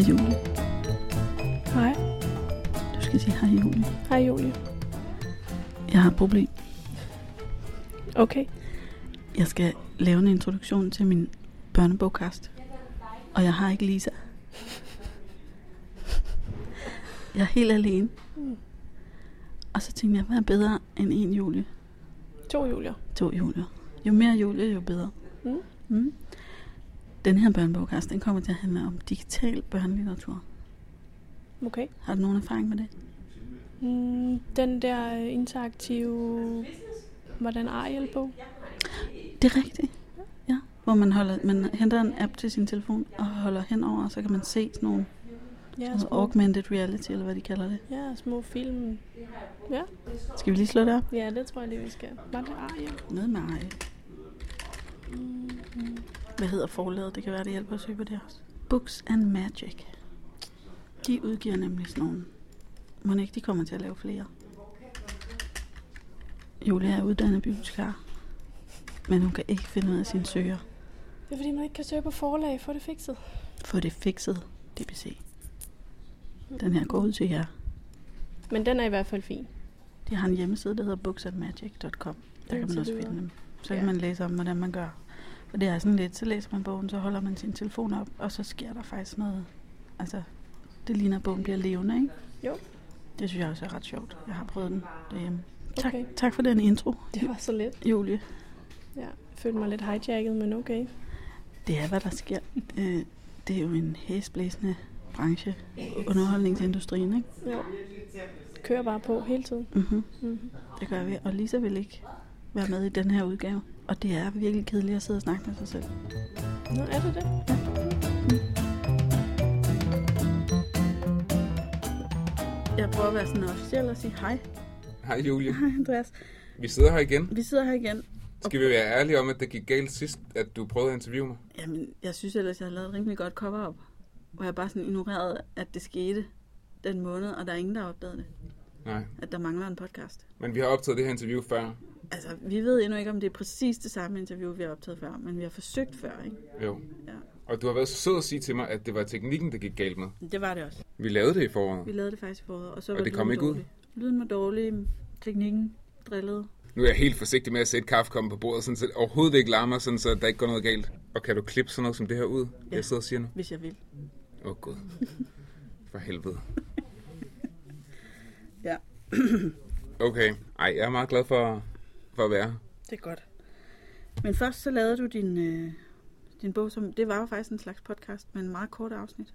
Hej Julie. Hej. Du skal sige hej Julie. Hej Julie. Jeg har et problem. Okay. Jeg skal lave en introduktion til min børnebogkast. Og jeg har ikke Lisa. Jeg er helt alene. Mm. Og så tænkte jeg, hvad er bedre end en Julie? To Julier. To Julier. Jo mere Julie, jo bedre. Mm. Mm. Den her børnebogkast, den kommer til at handle om digital børnelitteratur. Okay. Har du nogen erfaring med det? Mm, den der øh, interaktive... Hvordan Ariel på? Det er rigtigt. Ja, hvor man, holder, man henter en app til sin telefon og holder henover, og så kan man se sådan nogle Ja, sådan noget små, augmented reality, eller hvad de kalder det. ja, små film. Ja. Skal vi lige slå det op? ja, det tror jeg lige, vi skal. Var det Ariel? Noget med Ariel. Hvad hedder forlaget? Det kan være, det hjælper at søge på det også. Books and Magic. De udgiver nemlig sådan nogle. Må ikke, de kommer til at lave flere. Julia er uddannet bibliotekar. Men hun kan ikke finde ud af sine søger. Det er fordi, man ikke kan søge på forlag. Få det fikset. Få det fikset, DBC. Den her går ud til jer. Men den er i hvert fald fin. De har en hjemmeside, der hedder booksandmagic.com. Der kan man også finde dem. Så kan Ja. man læse om, hvordan man gør. Og det er sådan lidt, så læser man bogen, så holder man sin telefon op, og så sker der faktisk noget. Altså, det ligner, at bogen bliver levende, ikke? Jo. Det synes jeg også er ret sjovt. Jeg har prøvet den derhjemme. Tak, Okay. tak for den intro, Det var så let. Julie. Ja. Jeg følte mig lidt hijacket, men okay. Det er, hvad der sker. Øh, Det er jo en hæsblæsende branche, underholdningsindustrien, ikke? Jo. Kører bare på hele tiden. Mm-hmm. Mm-hmm. Det gør vi. Og Lisa vil ikke være med i den her udgave. Og det er virkelig kedeligt at sidde og snakke med sig selv. Nå, er det det? Jeg prøver at være sådan officiel og sige hej. Hej Julie. Hej Andreas. Vi sidder her igen. Vi sidder her igen. Skal vi være ærlige om, at det gik galt sidst, at du prøvede at interviewe mig? Jamen, jeg synes ellers, jeg har lavet et rimelig godt cover-up. Hvor jeg bare sådan ignorerede, at det skete den måned, og der er ingen, der har opdaget det. Nej. At der mangler en podcast. Men vi har optaget det her interview før. Altså, vi ved endnu ikke, om det er præcis det samme interview, vi har optaget før. Men vi har forsøgt før, ikke? Jo. Ja. Og du har været så sød at sige til mig, at det var teknikken, der gik galt med. Det var det også. Vi lavede det i foråret. Vi lavede det faktisk i foråret, og så Og var det kom ikke ud? dårlig. Lyden var dårlig, teknikken drillede. Nu er jeg helt forsigtig med at sætte kaffekoppen på bordet, sådan, så det overhovedet ikke larmer, sådan, så der ikke går noget galt. Og kan du klippe sådan noget som det her ud? Ja. Jeg sidder og siger nu. Hvis jeg vil. Åh oh, gud. For helvede. Ja. Okay. Ej, jeg er meget glad for, for at være her. Det er godt. Men først så lavede du din, øh, din bog, som det var jo faktisk en slags podcast, men en meget kort afsnit.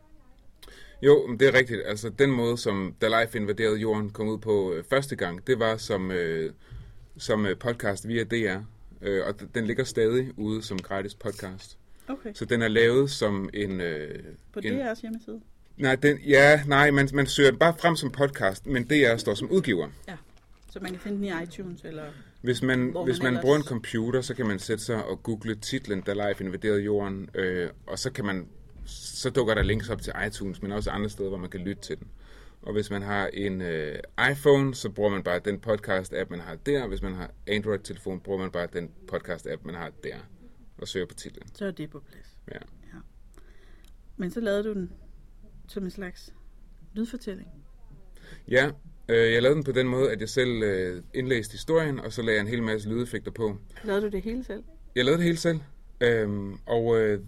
Jo, det er rigtigt. Altså, den måde, som Da Life invaderede jorden kom ud på øh, første gang, det var som, øh, som øh, podcast via DR. Øh, og den ligger stadig ude som gratis podcast. Okay. Så den er lavet som en... Øh, På en DR's hjemmeside. nej, den, ja, nej, man, man søger den bare frem som podcast, men DR står som udgiver. Så man kan finde den i iTunes, eller... Hvis man, Hvor hvis man man ellers- bruger en computer, så kan man sætte sig og google titlen Da Life invaderede jorden, øh, og så kan man så dukker der links op til iTunes, men også andre steder, hvor man kan lytte til den. Og hvis man har en øh, iPhone, så bruger man bare den podcast-app, man har der. Hvis man har Android-telefon, bruger man bare den podcast-app, man har der. Og søger på titlen. Så er det på plads. Ja. Men så lavede du den som en slags lydfortælling. Ja, øh, jeg lavede den på den måde, at jeg selv øh, indlæste historien, og så lagde jeg en hel masse lydeffekter på. Lavede du det hele selv? Jeg lavede det hele selv, øhm, og øh,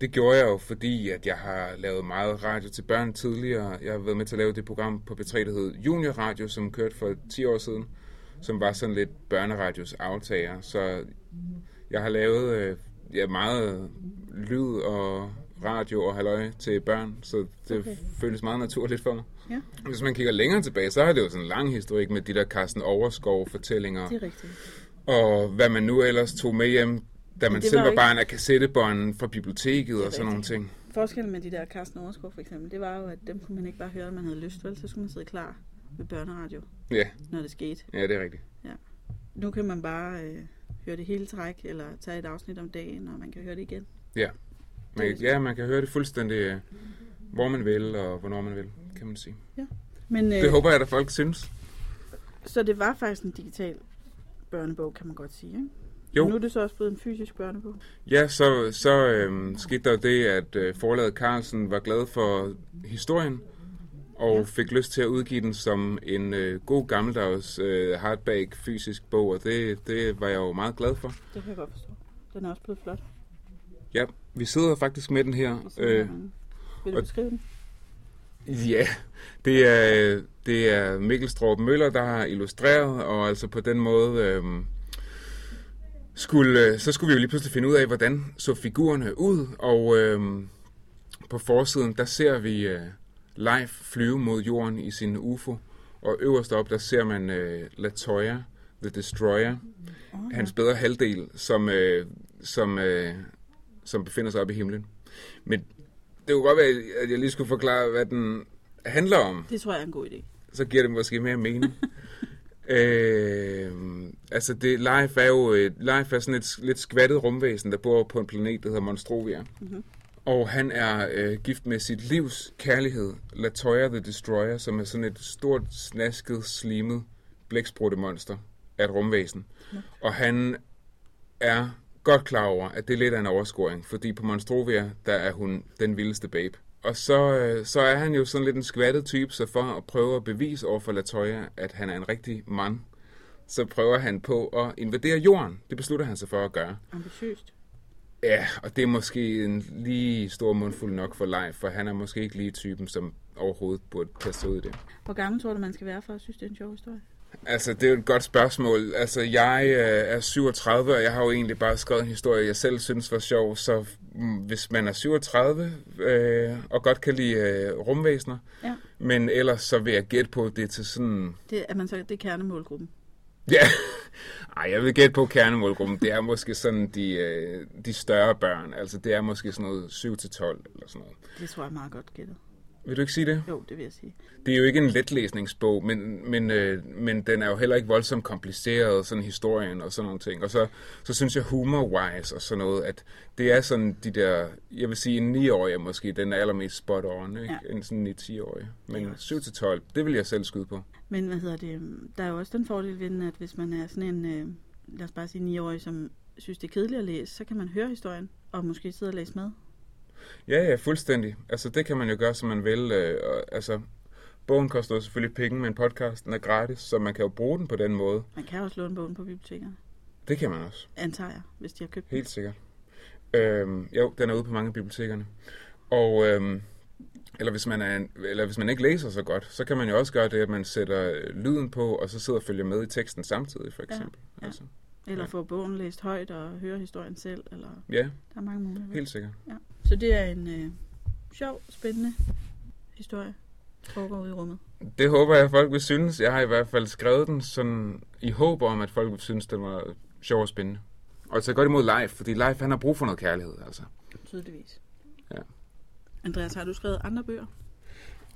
det gjorde jeg jo, fordi at jeg har lavet meget radio til børn tidligere. Jeg har været med til at lave det program på B3, der hed Junior Radio, som kørte for 10 år siden, som var sådan lidt børneradios aftager. Så jeg har lavet øh, ja, meget lyd og radio og halløj til børn, så det Okay. føles meget naturligt for mig. Ja. Hvis man kigger længere tilbage, så har det jo sådan en lang historik med de der Carsten Overskov fortællinger Det er rigtigt. og hvad man nu ellers tog med hjem, da man selv var var barn af kassettebånden fra biblioteket og sådan nogle ting. Forskellen med de der Carsten Overskov for eksempel, det var jo, at dem kunne man ikke bare høre, når man havde lyst, vel? Så skulle man sidde klar med børneradio, Ja, når det skete. ja, det er rigtigt. Nu kan man bare øh, høre det hele træk, eller tage et afsnit om dagen, og man kan høre det igen. Man, ja, man kan høre det fuldstændig, øh, hvor man vil og hvornår man vil, kan man sige. Men, øh, Det håber jeg, at folk synes. Så det var faktisk en digital børnebog, kan man godt sige, ikke? Jo. Nu er det så også blevet en fysisk børnebog. Ja, så, så øhm, skete der det, at øh, forlaget Carlsen var glad for historien, og Ja. fik lyst til at udgive den som en øh, god gammeldags øh, hardback fysisk bog, og det, det var jeg jo meget glad for. Det kan jeg godt forstå. Den er også blevet flot. Ja, vi sidder faktisk med den her. Øh, Vil du beskrive den? ja, det er, det er Mikkel Strup Møller, der har illustreret, og altså på den måde... Øh, skulle, så skulle vi jo lige pludselig finde ud af, hvordan så figurerne ud, og øh, på forsiden, der ser vi øh, Leif flyve mod jorden i sin UFO, og øverst op, der ser man øh, Latoya, The Destroyer, Oh, hans bedre halvdel, som, øh, som, øh, som befinder sig oppe i himlen. Men det kunne godt være, at jeg lige skulle forklare, hvad den handler om. Det tror jeg er en god idé. Så giver det måske mere mening. øh, altså, det, Life er jo et, Life er sådan et lidt skvattet rumvæsen, der bor på en planet, der hedder Monstrovia. Mhm. Og han er øh, gift med sit livs kærlighed, Latoya the Destroyer, som er sådan et stort, snasket, slimet, blæksprutte monster af et rumvæsen. Nå. Og han er godt klar over, at det er lidt af en overscoring, fordi på Monstrovia, der er hun den vildeste babe. Og så, øh, så er han jo sådan lidt en skvattet type, så for at prøve at bevise over for Latoya, at han er en rigtig mand, så prøver han på at invadere jorden. Det beslutter han sig for at gøre. Ambitiøst. Ja, og det er måske en lige stor mundfuld nok for Leif, for han er måske ikke lige typen, som overhovedet burde sig ud i det. Hvor gammel tror du, man skal være for at synes, det er en sjov historie? Altså, det er jo et godt spørgsmål. Altså, jeg øh, er 37, og jeg har jo egentlig bare skrevet en historie, jeg selv synes var sjov, så mm, hvis man er 37 øh, og godt kan lide øh, rumvæsener, Ja. men ellers så vil jeg gætte på, at det er til sådan... Det er, man så, det er kernemålgruppen. Ja, Ej, jeg vil gætte på kernemålgruppen. Det er måske sådan de, øh, de større børn. Altså, det er måske sådan noget 7-12 eller sådan noget. Det tror jeg er meget godt gættet. Vil du ikke sige det? Jo, det vil jeg sige. Det er jo ikke en letlæsningsbog, men, men, øh, men den er jo heller ikke voldsomt kompliceret, sådan historien og sådan nogle ting. Og så, så synes jeg humor-wise og sådan noget, at det er sådan de der, jeg vil sige en 9-årig er måske, den er allermest spot on, ikke? Ja. En sådan 9-10-årig. Men Ja. 7-12, det vil jeg selv skyde på. Men hvad hedder det? øhm, Der er jo også den fordel ved den, at hvis man er sådan en, øh, lad os bare sige 9-årig, som synes, det er kedeligt at læse, så kan man høre historien, og måske sidde og læse med. Ja, ja, fuldstændig. Altså, det kan man jo gøre, som man vil. Øh, og, altså, bogen koster jo selvfølgelig penge, men podcasten er gratis, så man kan jo bruge den på den måde. Man kan også låne bogen på bibliotekerne, Det kan man også. antager jeg, hvis de har købt den. Helt sikkert. Øhm, jo, den er ude på mange af bibliotekerne. Og, øhm, eller, hvis man er en, eller hvis man ikke læser så godt, så kan man jo også gøre det, at man sætter øh, lyden på, og så sidder og følger med i teksten samtidig, for eksempel. ja. Altså, Eller Ja. få bogen læst højt og høre historien selv. Eller ja, der er mange muligheder. helt sikkert. Ja. Så det er en øh, sjov, spændende historie, der foregår ude i rummet. Det håber jeg, at folk vil synes. Jeg har i hvert fald skrevet den sådan i håb om, at folk vil synes, den var sjov og spændende. Og så godt imod Leif, fordi Leif han har brug for noget kærlighed, altså. Tydeligvis. Ja. Andreas, har du skrevet andre bøger?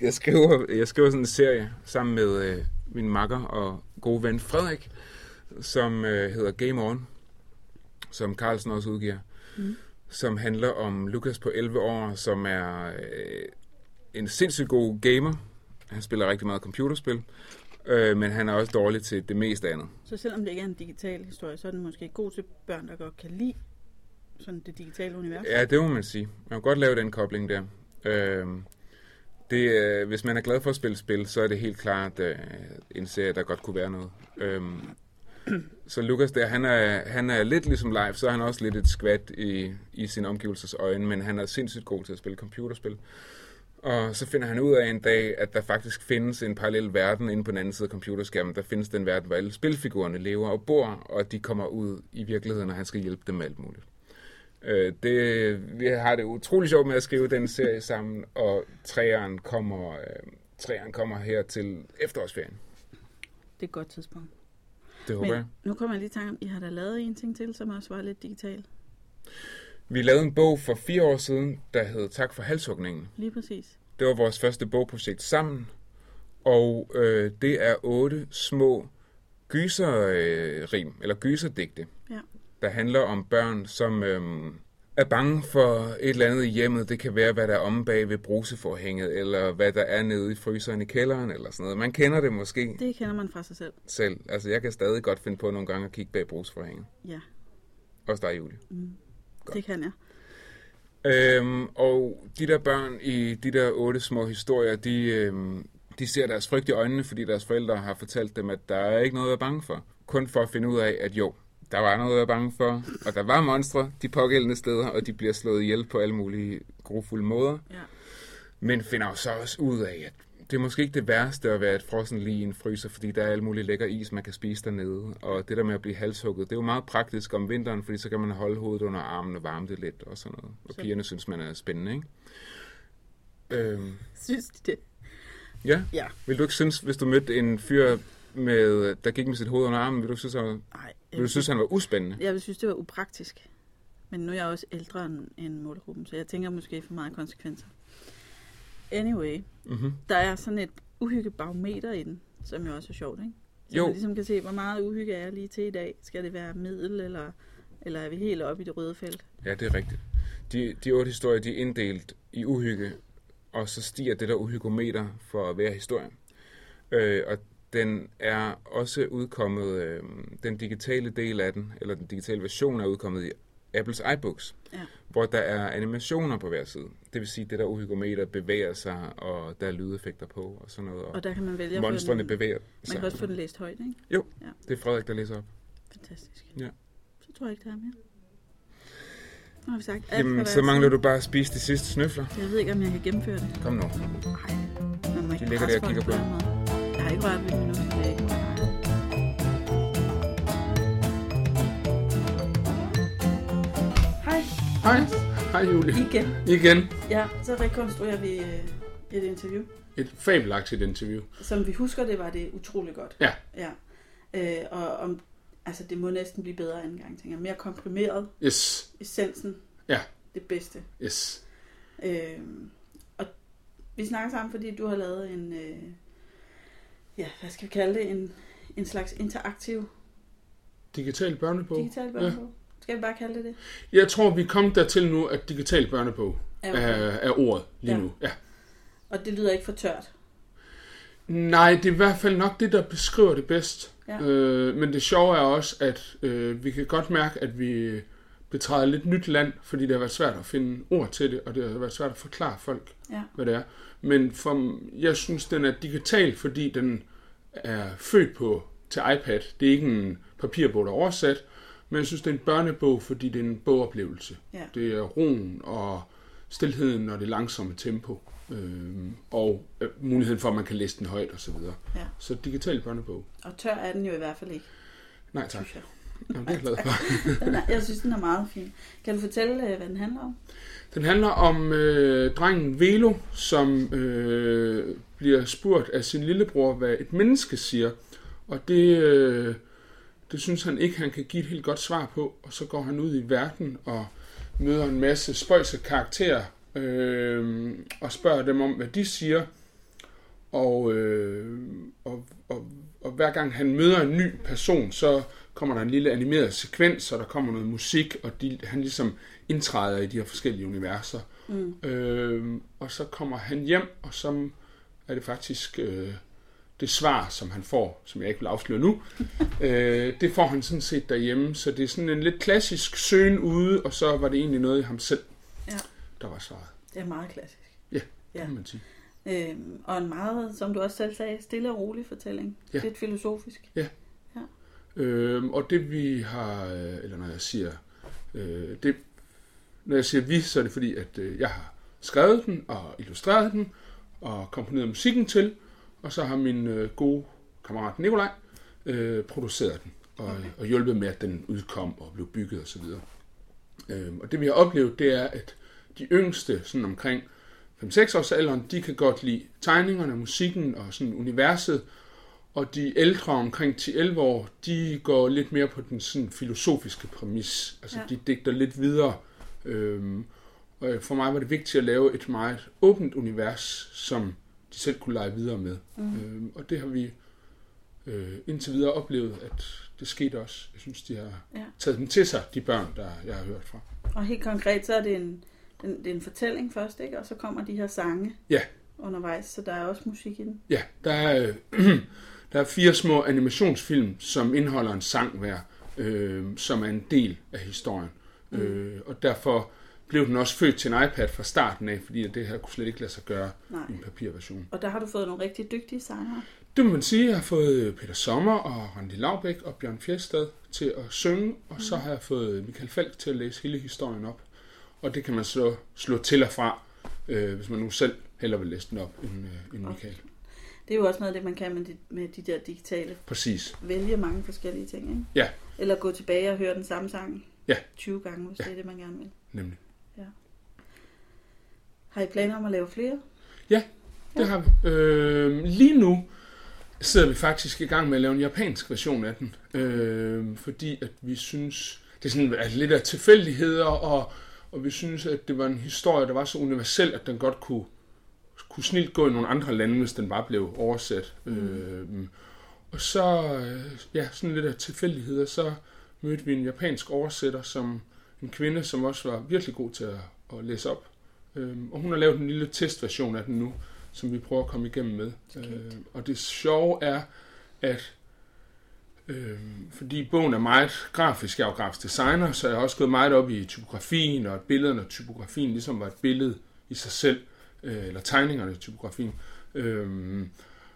Jeg skriver, jeg skriver sådan en serie sammen med øh, min makker og gode ven Frederik, som øh, hedder Game On, som Carlsen også udgiver, Mm. Som handler om Lukas på 11 år, som er øh, en sindssygt god gamer. Han spiller rigtig meget computerspil, øh, men han er også dårlig til det meste andet. Så selvom det ikke er en digital historie, så er den måske god til børn, der godt kan lide sådan det digitale univers. Ja, det må man sige. Man kan godt lave den kobling der. Øh, det, øh, hvis man er glad for at spille spil, så er det helt klart øh, en serie, der godt kunne være noget. Øh, så Lukas der, han er, han er lidt ligesom live, så er han også lidt et skvat i, i sin omgivelses øjne, men han er sindssygt god til at spille computerspil. Og så finder han ud af en dag, at der faktisk findes en parallel verden inde på den anden side af computerskærmen. Der findes den verden, hvor alle spilfigurerne lever og bor, og de kommer ud i virkeligheden, og han skal hjælpe dem med alt muligt. Øh, det, vi har det utrolig sjovt med at skrive den serie sammen, og træeren kommer, øh, træeren kommer her til efterårsferien. Det er et godt tidspunkt. Det håber Men jeg. nu kommer jeg lige i tanke om, I har da lavet en ting til, som også var lidt digital. Vi lavede en bog for fire år siden, der hed Tak for halshugningen. Lige præcis. Det var vores første bogprojekt sammen, og øh, det er otte små gyserrim, øh, eller gyserdigte, Ja. der handler om børn, som øh, er bange for et eller andet i hjemmet. Det kan være, hvad der er omme bag ved bruseforhænget, eller hvad der er nede i fryseren i kælderen, eller sådan noget. Man kender det måske Det kender man fra sig selv. selv. Altså, jeg kan stadig godt finde på nogle gange at kigge bag bruseforhænget. Ja. Også dig, Julie. Det kan jeg. Øhm, og de der børn i de der otte små historier, de, øhm, de ser deres frygt i øjnene, fordi deres forældre har fortalt dem, at der er ikke noget at være bange for. Kun for at finde ud af, at jo, der var noget at være bange for, og der var monstre de pågældende steder, og de bliver slået ihjel på alle mulige grufulde måder. Ja. Men finder så også ud af, at det er måske ikke det værste at være et frossen lige i en fryser, fordi der er alle mulige lækker is, man kan spise dernede. Og det der med at blive halshugget, det er jo meget praktisk om vinteren, fordi så kan man holde hovedet under armen og varme det lidt og sådan noget. Og Så- pigerne synes, man er spændende, ikke? Øhm, Synes de det? ja. Ja. Vil du ikke synes, hvis du mødte en fyr, med, der gik med sit hoved under armen, vil du synes, var, Nej. Vil du synes, han var uspændende? Jeg vil synes, det var upraktisk. Men nu er jeg også ældre end, end målgruppen, så jeg tænker måske for meget konsekvenser. Anyway, Mm-hmm. der er sådan et uhyggebarometer i den, som jo også er sjovt, ikke? Så Jo. man ligesom kan se, hvor meget uhygge er jeg lige til i dag. Skal det være middel, eller, eller er vi helt oppe i det røde felt? Ja, det er rigtigt. De, de otte historier, de er inddelt i uhygge, og så stiger det der uhyggometer for hver historie. Øh, og den er også udkommet, øh, den digitale del af den, eller den digitale version er udkommet i Apples iBooks, Ja. hvor der er animationer på hver side. Det vil sige, det der uhyggometer bevæger sig, og der er lydeffekter på, og sådan noget. Og, Og der kan man vælge monstrene den, bevæger Man sig. kan også få den læst højt, ikke? Det er Frederik, der læser op. Fantastisk. Ja. Så tror jeg ikke, der er mere. Nu har vi sagt alt, Jamen, så er mangler du bare at spise de sidste snøfler. Jeg ved ikke, om jeg kan gennemføre det. Kom nu. Nej, man må ikke De ligger der og kigger på. den rørt ved min nu. Hej. Hej Julie. Igen. Igen Ja, så rekonstruerer vi øh, et interview. et fabelagtigt interview. Som vi husker det, var det utrolig godt. Ja. ja. Øh, og om, altså, det må næsten blive bedre anden gang, tænker jeg. Mere komprimeret, Yes, essensen. Ja. Det bedste. yes. Øh, og vi snakker sammen, fordi du har lavet en, øh, ja, hvad skal vi kalde det, en, en slags interaktiv Digital børnebog. digital børnebog. Skal vi bare kalde det det? Jeg tror, vi er kommet dertil nu, at digital børnebog Ja, er, er ordet lige Ja. nu. Ja. Og det lyder ikke for tørt. Nej, det er i hvert fald nok det, der beskriver det bedst. Ja. Øh, men det sjove er også, at øh, vi kan godt mærke, at vi betræder lidt nyt land, fordi det har været svært at finde ord til det, og det har været svært at forklare folk, Ja. hvad det er. Men for, jeg synes, den er digital, fordi den er født på til iPad. Det er ikke en papirbog, der er oversat, men jeg synes, det er en børnebog, fordi det er en bogoplevelse. Ja. Det er roen og stilheden og det langsomme tempo, øh, og øh, muligheden for, at man kan læse den højt osv. Så, Ja. så digital børnebog. Og tør er den jo i hvert fald ikke, Nej tak. synes jeg. Jamen, det er jeg glad for. Den er, jeg synes, den er meget fin. Kan du fortælle, øh, hvad den handler om? Den handler om øh, drengen Velo, som øh, bliver spurgt af sin lillebror, hvad et menneske siger. Og det, øh, det synes han ikke, han kan give et helt godt svar på. Og så går han ud i verden og møder en masse spøjse karakterer øh, og spørger dem om, hvad de siger. Og, øh, og, og, og hver gang han møder en ny person, så kommer der en lille animeret sekvens, og der kommer noget musik, og de, han ligesom indtræder i de her forskellige universer. Mm. Øh, og så kommer han hjem, og så er det faktisk øh, det svar, som han får, som jeg ikke vil afsløre nu, øh, det får han sådan set derhjemme. Så det er sådan en lidt klassisk søgen ude, og så var det egentlig noget i ham selv, Ja. der var svaret, Det er meget klassisk. Ja. ja. kan man sige. Øhm, og en meget, som du også selv sagde, stille og rolig fortælling. Ja. Lidt filosofisk. Øh, og det vi har, øh, eller når jeg siger, øh, det, når jeg siger vi, så er det fordi, at øh, jeg har skrevet den og illustreret den og komponeret musikken til, og så har min øh, gode kammerat Nikolaj øh, produceret den og, okay. og hjulpet med, at den udkom og blev bygget osv. Øh, og det vi har oplevet, det er, at de yngste, sådan omkring 5-6 års alderen, de kan godt lide tegningerne, musikken og sådan universet, og de ældre omkring 10-11 år, de går lidt mere på den sådan filosofiske præmis. Altså Ja. de digter lidt videre. Øhm, og for mig var det vigtigt at lave et meget åbent univers, som de selv kunne lege videre med. Mm. Øhm, og det har vi øh, indtil videre oplevet, at det skete også. Jeg synes, de har Ja. taget dem til sig, de børn, der jeg har hørt fra. Og helt konkret, så er det en, den, det er en fortælling først, ikke? Og så kommer de her sange Ja. undervejs, så der er også musik i den. Ja, der er, øh, der er fire små animationsfilm, som indeholder en sang hver. øh, som er en del af historien. Mm. Øh, og derfor blev den også født til en iPad fra starten af, fordi det her kunne slet ikke lade sig gøre Nej. i en papirversion. Og der har du fået nogle rigtig dygtige sangere. Det må man sige. Jeg har fået Peter Sommer og Randi Laubæk og Bjørn Fjestad til at synge, og mm. så har jeg fået Michael Falk til at læse hele historien op. Og det kan man så slå til og fra, øh, hvis man nu selv hellere vil læse den op end, øh, end Michael. Det er jo også noget af det, man kan med de, med de der digitale. Præcis. Vælge mange forskellige ting, ikke? Ja, Eller gå tilbage og høre den samme sang Ja. 20 gange, hvis Ja. det er det, man gerne vil. nemlig. Har I planer om at lave flere? Det Ja. har vi. Øh, lige nu sidder vi faktisk i gang med at lave en japansk version af den, øh, fordi at vi synes, det er sådan at lidt af tilfældigheder, og, og vi synes, at det var en historie, der var så universel, at den godt kunne, kunne snilt gå i nogle andre lande, hvis den bare blev oversat. Mm. Øh, og så, øh, ja, sådan lidt af tilfældigheder, så mødte vi en japansk oversætter, som en kvinde, som også var virkelig god til at, at læse op. Øh, og hun har lavet en lille testversion af den nu, som vi prøver at komme igennem med. Øh, og det sjove er, at øh, fordi bogen er meget grafisk, jeg er jo grafisk designer, så jeg har også gået meget op i typografien, og at billederne og typografien ligesom var et billede i sig selv, øh, eller tegningerne i typografien. Øh,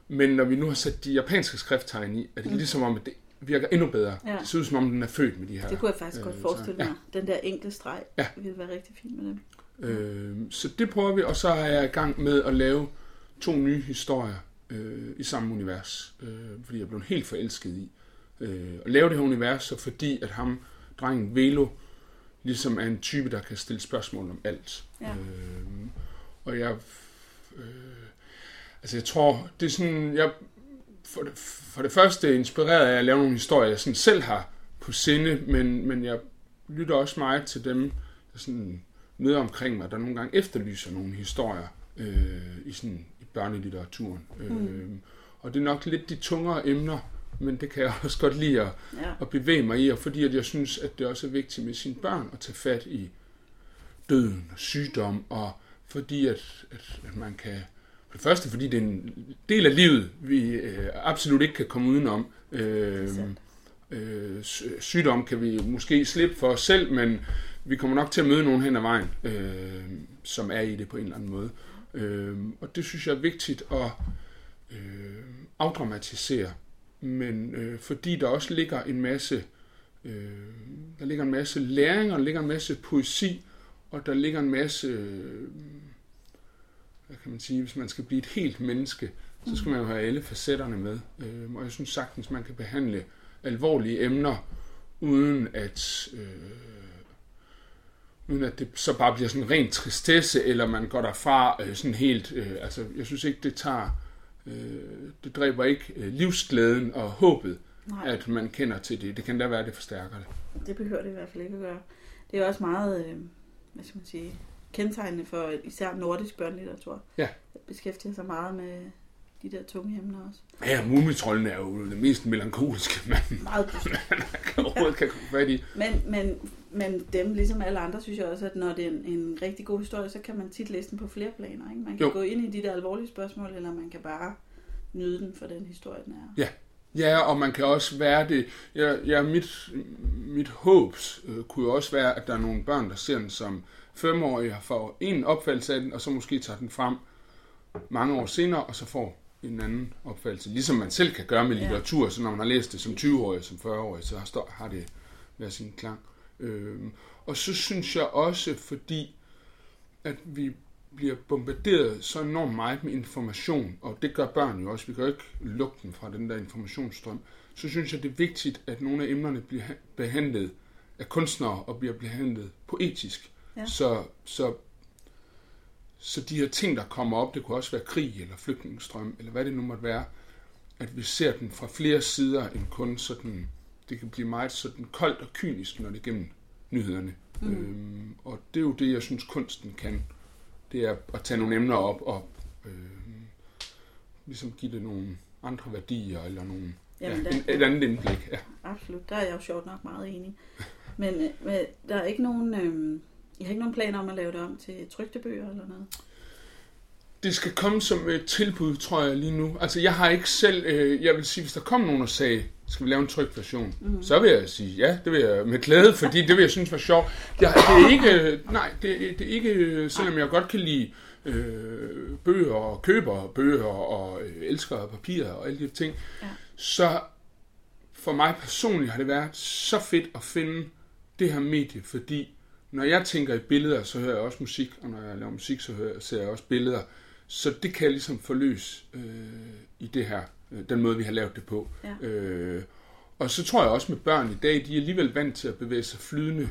men når vi nu har sat de japanske skrifttegn i, er det Mm. ligesom om, at det virker endnu bedre. Ja. Det ser ud som om, den er født med de her. Det kunne jeg faktisk øh, godt forestille ja. mig. Den der enkle streg Ja. ville være rigtig fint med dem. Øh, så det prøver vi, og så er jeg i gang med at lave to nye historier øh, i samme univers, øh, fordi jeg er blevet helt forelsket i øh, at lave det her univers, og fordi at ham, drengen Velo, ligesom er en type, der kan stille spørgsmål om alt. Ja. Øh, og jeg, øh, altså jeg tror, det er sådan, jeg for det, for det første inspireret af at lave nogle historier, jeg sådan selv har på sinde, men, men jeg lytter også meget til dem, der sådan møder omkring mig, der nogle gange efterlyser nogle historier øh, i, sådan, i børnelitteraturen. Mm. Øh, og det er nok lidt de tungere emner, men det kan jeg også godt lide at, Ja. at bevæge mig i, og fordi at jeg synes, at det også er vigtigt med sine børn at tage fat i døden og sygdom, og fordi at, at, at man kan... For det første, fordi det er en del af livet, vi øh, absolut ikke kan komme udenom. Øh, sandt. øh, sy- sygdom kan vi måske slippe for os selv, men vi kommer nok til at møde nogen hen ad vejen, øh, som er i det på en eller anden måde. Øh, og det synes jeg er vigtigt at øh, afdramatisere, men øh, fordi der også ligger en masse øh, der ligger en masse læring, og der ligger en masse poesi, og der ligger en masse øh, hvad kan man sige, hvis man skal blive et helt menneske, så skal man jo have alle facetterne med. Øh, og jeg synes sagtens, man kan behandle alvorlige emner, uden at, øh, uden at det så bare bliver sådan ren tristesse, eller man går derfra øh, sådan helt, øh, altså jeg synes ikke, det tager, øh, det dræber ikke øh, livsglæden og håbet, Nej, at man kender til det. Det kan da være, at det forstærker det. det behøver det i hvert fald ikke at gøre. Det er også meget, øh, hvad skal man sige, kendetegnende for især nordisk børnelitteratur. Ja. Jeg beskæftiger sig meget med de der tunge emner også. Ja, Mumitrollen er jo det mest melankoliske, man Meget dystert. kan overhovedet kan komme fat i. Men, men, men dem, ligesom alle andre, synes jeg også, at når det er en, en rigtig god historie, så kan man tit læse den på flere planer. Ikke? Man kan jo. gå ind i de der alvorlige spørgsmål, eller man kan bare nyde den for den historie, den er. Ja, og man kan også være det. Ja, ja mit, mit håbs øh, kunne jo også være, at der er nogle børn, der ser den som femårige, får en opfattelse af den, og så måske tager den frem mange år senere, og så får en anden opfattelse. Ligesom man selv kan gøre med Ja. litteratur, så når man har læst det som 20-årig, som 40-årig, så har, har det hver sin klang. Øhm, og så synes jeg også, fordi at vi bliver bombarderet så enormt meget med information, og det gør børn jo også, vi kan jo ikke lukke dem fra den der informationsstrøm, så synes jeg, det er vigtigt, at nogle af emnerne bliver ha- behandlet af kunstnere og bliver behandlet poetisk. Ja. Så, så, så de her ting, der kommer op, det kunne også være krig eller flygtningestrøm, eller hvad det nu måtte være, at vi ser den fra flere sider end kun sådan, det kan blive meget sådan koldt og kynisk, når det er gennem nyhederne. Mm. Øhm, og det er jo det, jeg synes, kunsten kan. Det er at tage nogle emner op og øhm, ligesom give det nogle andre værdier, eller nogle, Jamen, ja, der- en, et andet indblik. Ja. Absolut, der er jeg jo sjovt nok meget enig. Men, øh, men der er ikke nogen, øh, jeg har ikke nogen planer om at lave det om til trygte bøger eller noget. Det skal komme som et tilbud, tror jeg lige nu. Altså, jeg har ikke selv, øh, jeg vil sige, hvis der kom nogen og sagde skal vi lave en tryg version? Mm. Så vil jeg sige, ja, det vil jeg med glæde, fordi det vil jeg synes var sjovt. Det, er- det er ikke, nej, det, det er ikke, selvom jeg godt kan lide øh, bøger og køber bøger og øh, elsker papir og alle de ting, Ja. så for mig personligt har det været så fedt at finde det her medie, fordi når jeg tænker i billeder, så hører jeg også musik, og når jeg laver musik, så hører, ser jeg også billeder. Så det kan jeg ligesom forløse øh, i det her, den måde, vi har lavet det på. Ja. Øh, og så tror jeg også med børn i dag, de er alligevel vant til at bevæge sig flydende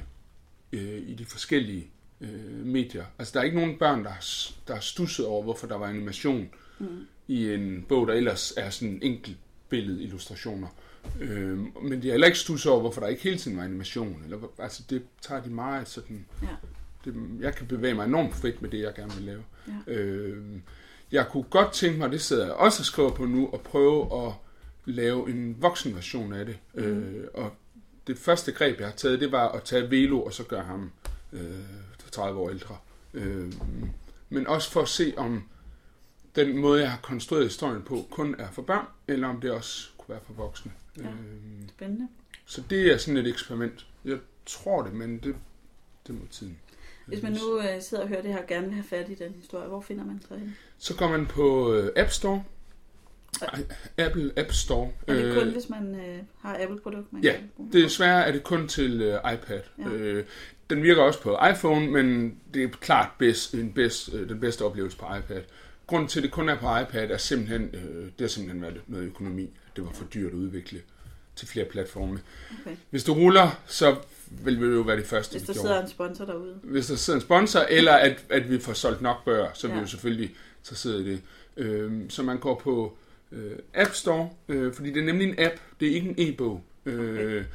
øh, i de forskellige øh, medier. Altså der er ikke nogen børn, der har, der har stusset over, hvorfor der var animation mm. i en bog, der ellers er sådan enkelt billede illustrationer. Øh, men de har heller ikke stusset over, hvorfor der ikke hele tiden var animation. Eller, altså det tager de meget sådan... Ja. Det, jeg kan bevæge mig enormt frit med det, jeg gerne vil lave. Ja. Øh, jeg kunne godt tænke mig, det sidder jeg også og skriver på nu, at prøve at lave en voksen version af det. Mm. Øh, og det første greb, jeg har taget, det var at tage Velo og så gøre ham øh, 30 år ældre. Øh, men også for at se, om den måde, jeg har konstrueret historien på, kun er for børn, eller om det også kunne være for voksne. Ja. Øh, Spændende. så det er sådan et eksperiment. Jeg tror det, men det, det må tiden. Hvis man nu øh, sidder og hører det her og gerne vil have fat i den historie, hvor finder man så henne? Så går man på øh, App Store. Ej, Apple App Store. Er det kun, Øh, hvis man øh, har Apple-produkt, man Ja, kan bruge? Desværre er det kun til øh, iPad. Ja. Ja. Øh, den virker også på iPhone, men det er klart bedst, en bedst, øh, den bedste oplevelse på iPad. Grunden til, at det kun er på iPad, er simpelthen, øh, det har simpelthen været noget økonomi. Det var for dyrt at udvikle til flere platforme. Okay. Hvis du ruller, så vil vi jo være det første, Hvis vi der gjorde. sidder en sponsor derude. hvis der sidder en sponsor, eller at, at vi får solgt nok bøger, så er vi Ja. jo selvfølgelig interesseret i det. Øhm, så man går på øh, App Store, øh, fordi det er nemlig en app, det er ikke en e-bog. Øh,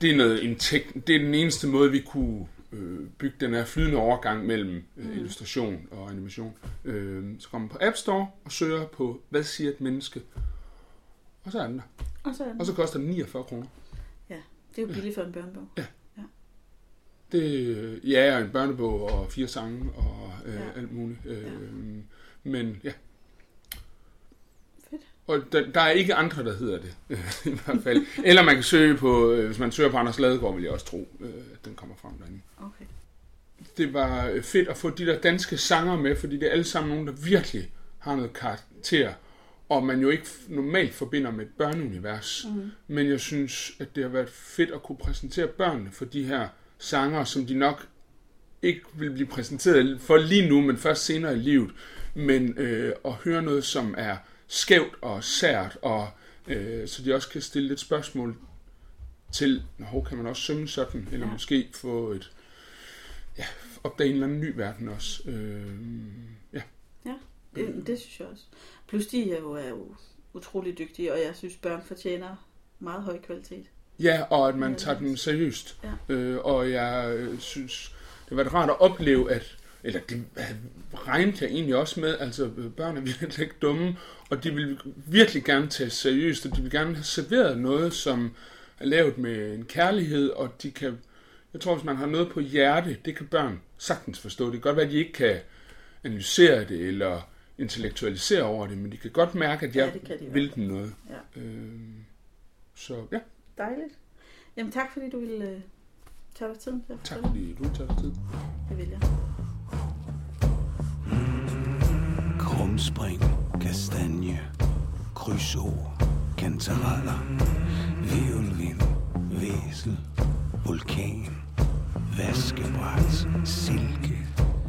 det, er noget, en tek- det er den eneste måde, vi kunne øh, bygge den her flydende overgang mellem øh, Mm. illustration og animation. Øh, så kommer man på App Store og søger på, hvad siger et menneske? Og så er den der. Og så er den. Og så koster den 49 kroner. Det er jo billigt for en børnebog. Det, ja, og en børnebog og fire sange og øh, Ja. alt muligt. Øh, Ja. Men ja. Fedt. Og der, der er ikke andre, der hedder det, i hvert fald. Eller man kan søge på, øh, hvis man søger på Anders Ladegaard, vil jeg også tro, øh, at den kommer frem derinde. Okay. Det var øh, fedt at få de der danske sanger med, fordi det er alle sammen nogen, der virkelig har noget karakter, og man jo ikke normalt forbinder med et børneunivers. Mm. Men jeg synes, at det har været fedt at kunne præsentere børnene for de her sanger, som de nok ikke vil blive præsenteret for lige nu, men først senere i livet. Men øh, at høre noget, som er skævt og sært, og øh, så de også kan stille lidt spørgsmål til, hvor kan man også synge sådan, eller Ja. ja. måske få et, ja, opdage en eller anden ny verden også. Øh, ja. Det, det synes jeg også. Plus de er jo, er jo utrolig dygtige, og jeg synes, børn fortjener meget høj kvalitet. Ja, og at man Ja, tager er dem seriøst. Ja. Øh, og jeg øh, synes, det været rart at opleve, at eller det regnede jeg egentlig også med, altså øh, børn er virkelig ikke dumme, og de vil virkelig gerne tage seriøst, og de vil gerne have serveret noget, som er lavet med en kærlighed, og de kan, jeg tror, hvis man har noget på hjerte, det kan børn sagtens forstå. Det kan godt være, at de ikke kan analysere det, eller intellektualisere over det, men de kan godt mærke, at Ja, jeg det kan de vil dem noget. Ja. Øh, så ja, Dejligt. Jamen tak, fordi du ville øh, tage dig tiden til at tak fortælle. fordi du har taget dig tid. Det vil jeg. Krumspring, kastanje, krydsord, kantareller, virvelvind, væsel, vulkan, vaskebræt, silke,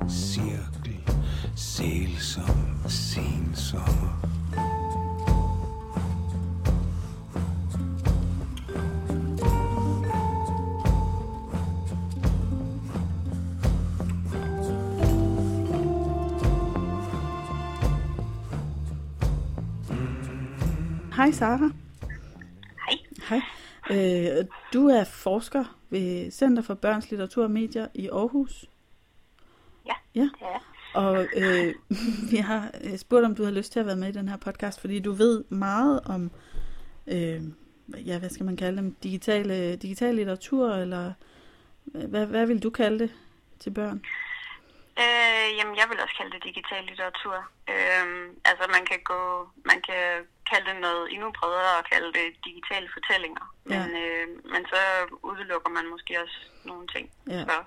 cirkel, sælsom, sensommer. Hej Sara. Hej. Hej. Øh, du er forsker ved Center for Børns Litteratur og Medier i Aarhus. Ja, Ja. det er jeg. Og øh, vi har øh, spurgt, om du har lyst til at være med i den her podcast, fordi du ved meget om, øh, ja, hvad skal man kalde dem, digitale, digital litteratur, eller hvad, hvad vil du kalde det til børn? Øh, jamen, jeg vil også kalde det digital litteratur. Øh, altså, man kan gå, man kan kalde det noget endnu bredere og kalde det digitale fortællinger. Ja. Men, øh, men så udelukker man måske også nogle ting. Ja. Så,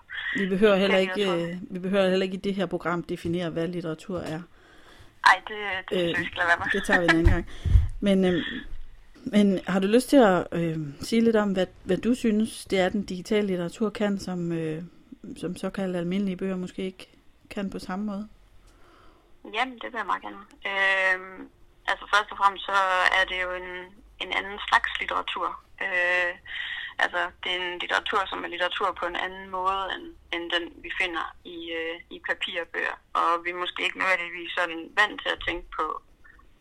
Vi behøver heller ikke, øh, vi behøver heller ikke i det her program definere, hvad litteratur er. ej, det, det synes jeg, være med. det tager vi en anden gang. Men, øh, men har du lyst til at øh, sige lidt om, hvad, hvad du synes, det er, den digitale litteratur kan, som, øh, som såkaldte almindelige bøger måske ikke kan på samme måde? Jamen, det vil jeg meget gerne. Øh, altså først og fremmest så er det jo en, en anden slags litteratur. Øh, altså det er en litteratur, som er litteratur på en anden måde, end, end den vi finder i, øh, i papirbøger. Og vi er måske ikke nødvendigvis sådan vant til at tænke på,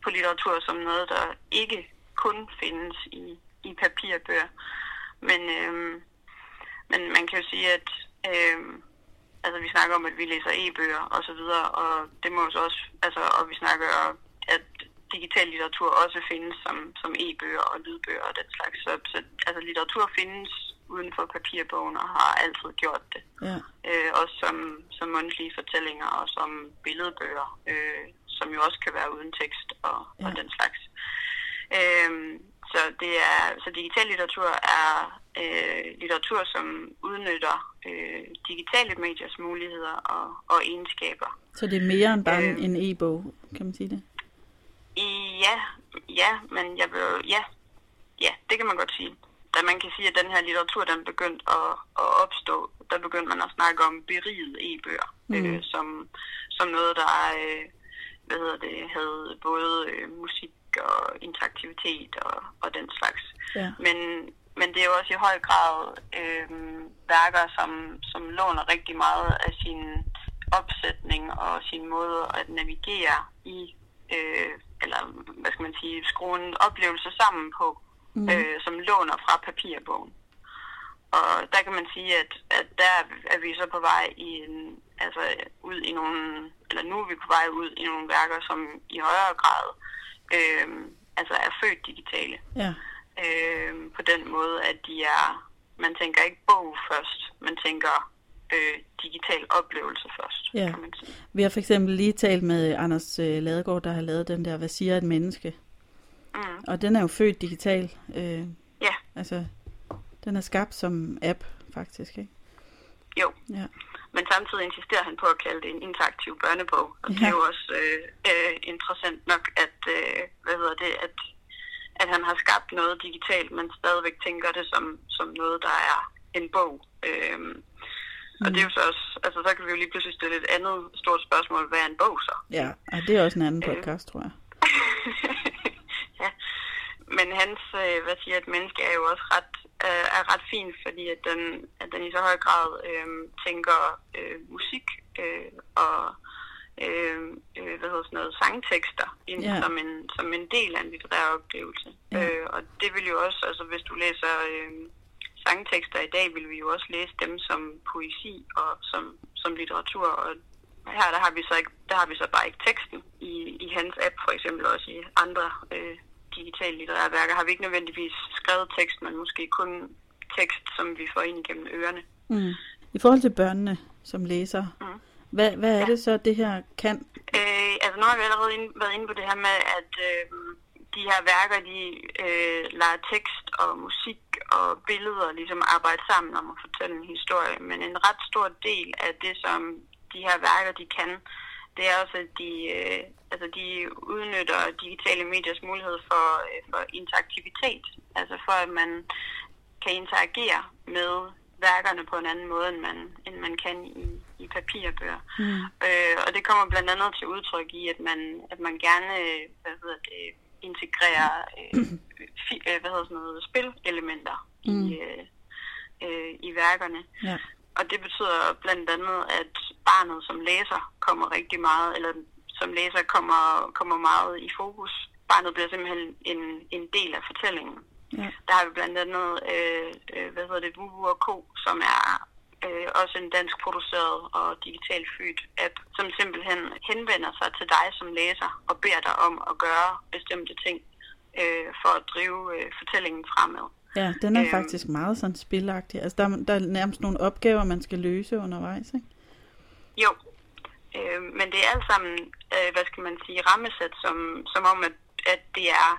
på litteratur som noget, der ikke kun findes i, i papirbøger. Men, øh, men man kan jo sige, at øh, altså vi snakker om, at vi læser e-bøger og så videre, og det må jo så også, altså, og vi snakker om, at digital litteratur også findes som, som e-bøger og lydbøger og den slags. Så, så altså, litteratur findes uden for papirbogen og har altid gjort det. Ja, Øh, også som, som mundtlige fortællinger og som billedbøger, øh, som jo også kan være uden tekst og, ja. og den slags. Øhm, så det er så digital litteratur er øh, litteratur, som udnytter øh, digitale mediers muligheder og, og egenskaber. så det er mere end bare en, Øh. en e-bog, kan man sige det? Ja, ja, men jeg vil ja, ja, det kan man godt sige. Da man kan sige, at den her litteratur, den begyndte at, at opstå, der begyndte man at snakke om berigede e-bøger, mm. øh, som, som noget, der øh, hvad hedder det, havde både øh, musik og interaktivitet og, og den slags. Ja. Men, men det er jo også i høj grad øh, værker, som, som låner rigtig meget af sin opsætning og sin måde at navigere i, øh, eller hvad skal man sige, skrue en oplevelse sammen på, mm. øh, som låner fra papirbogen. Og der kan man sige, at, at der er vi så på vej i en, altså ud i nogle, eller nu er vi på vej ud i nogle værker, som i højere grad øh, altså er født digitale Ja, øh, på den måde, at de er, man tænker ikke bog først, man tænker øh, digital oplevelse først, Ja. kan man sige. vi har for eksempel lige talt med Anders øh, Ladegaard, der har lavet den der, hvad siger et menneske? Mm. Og den er jo født digital. Øh, Ja, altså, den er skabt som app, faktisk, ikke? jo. Ja, Men samtidig insisterer han på at kalde det en interaktiv børnebog. Og det Ja. er jo også øh, øh, interessant nok, at, øh, hvad hedder det, at, at han har skabt noget digitalt, men stadigvæk tænker det som, som noget, der er en bog. Øhm, og det er jo så også, altså så kan vi jo lige pludselig stille et andet stort spørgsmål, hvad er en bog så? ja og det er også en anden podcast, tror jeg. ja. Men hans, øh, hvad siger et menneske, er jo også ret, øh, er ret fint, fordi at den, at den i så høj grad øh, tænker øh, musik øh, og øh, øh, hvad hedder sådan noget, sangtekster ind Ja. som, en, som en del af en litterær oplevelse. Ja. Øh, og det vil jo også, altså hvis du læser øh, sangtekster i dag, vil vi jo også læse dem som poesi og som, som litteratur. Og her der har vi så ikke, der har vi så bare ikke teksten i, i hans app for eksempel, og også i andre øh, digitale litterære værker har vi ikke nødvendigvis skrevet tekst, men måske kun tekst, som vi får ind igennem ørerne. Mm. I forhold til børnene som læser, Mm. hvad, hvad er det så, det her kan? Øh, altså nu har vi allerede inde, været inde på det her med, at øh, de her værker, de øh, lader tekst og musik og billeder ligesom arbejde sammen om at fortælle en historie. Men en ret stor del af det, som de her værker, de kan, det er også, at de, øh, altså de udnytter digitale mediers mulighed for, øh, for interaktivitet. Altså for, at man kan interagere med værkerne på en anden måde, end man, end man kan i, i papirbøger. Mm. Øh, og det kommer blandt andet til udtryk i, at man, at man gerne hvad hedder det, integrerer øh, fi, øh, hvad hedder sådan noget, spilelementer. Mm. i, øh, øh, i værkerne. Ja. Og det betyder blandt andet, at barnet som læser kommer rigtig meget, eller som læser kommer, kommer meget i fokus. Barnet bliver simpelthen en, en del af fortællingen. Ja. Der har vi blandt andet, øh, øh, hvad hedder det, Vuvu og Ko, som er øh, også en dansk produceret og digitalt født app, som simpelthen henvender sig til dig som læser og beder dig om at gøre bestemte ting øh, for at drive øh, fortællingen fremad. Ja, den er Øhm. faktisk meget sådan spilagtig. Altså, der, er- der er nærmest nogle opgaver, man skal løse undervejs, ikke? Jo, Øh, men det er alt sammen, øh, hvad skal man sige, rammesat som, som om, at, at det er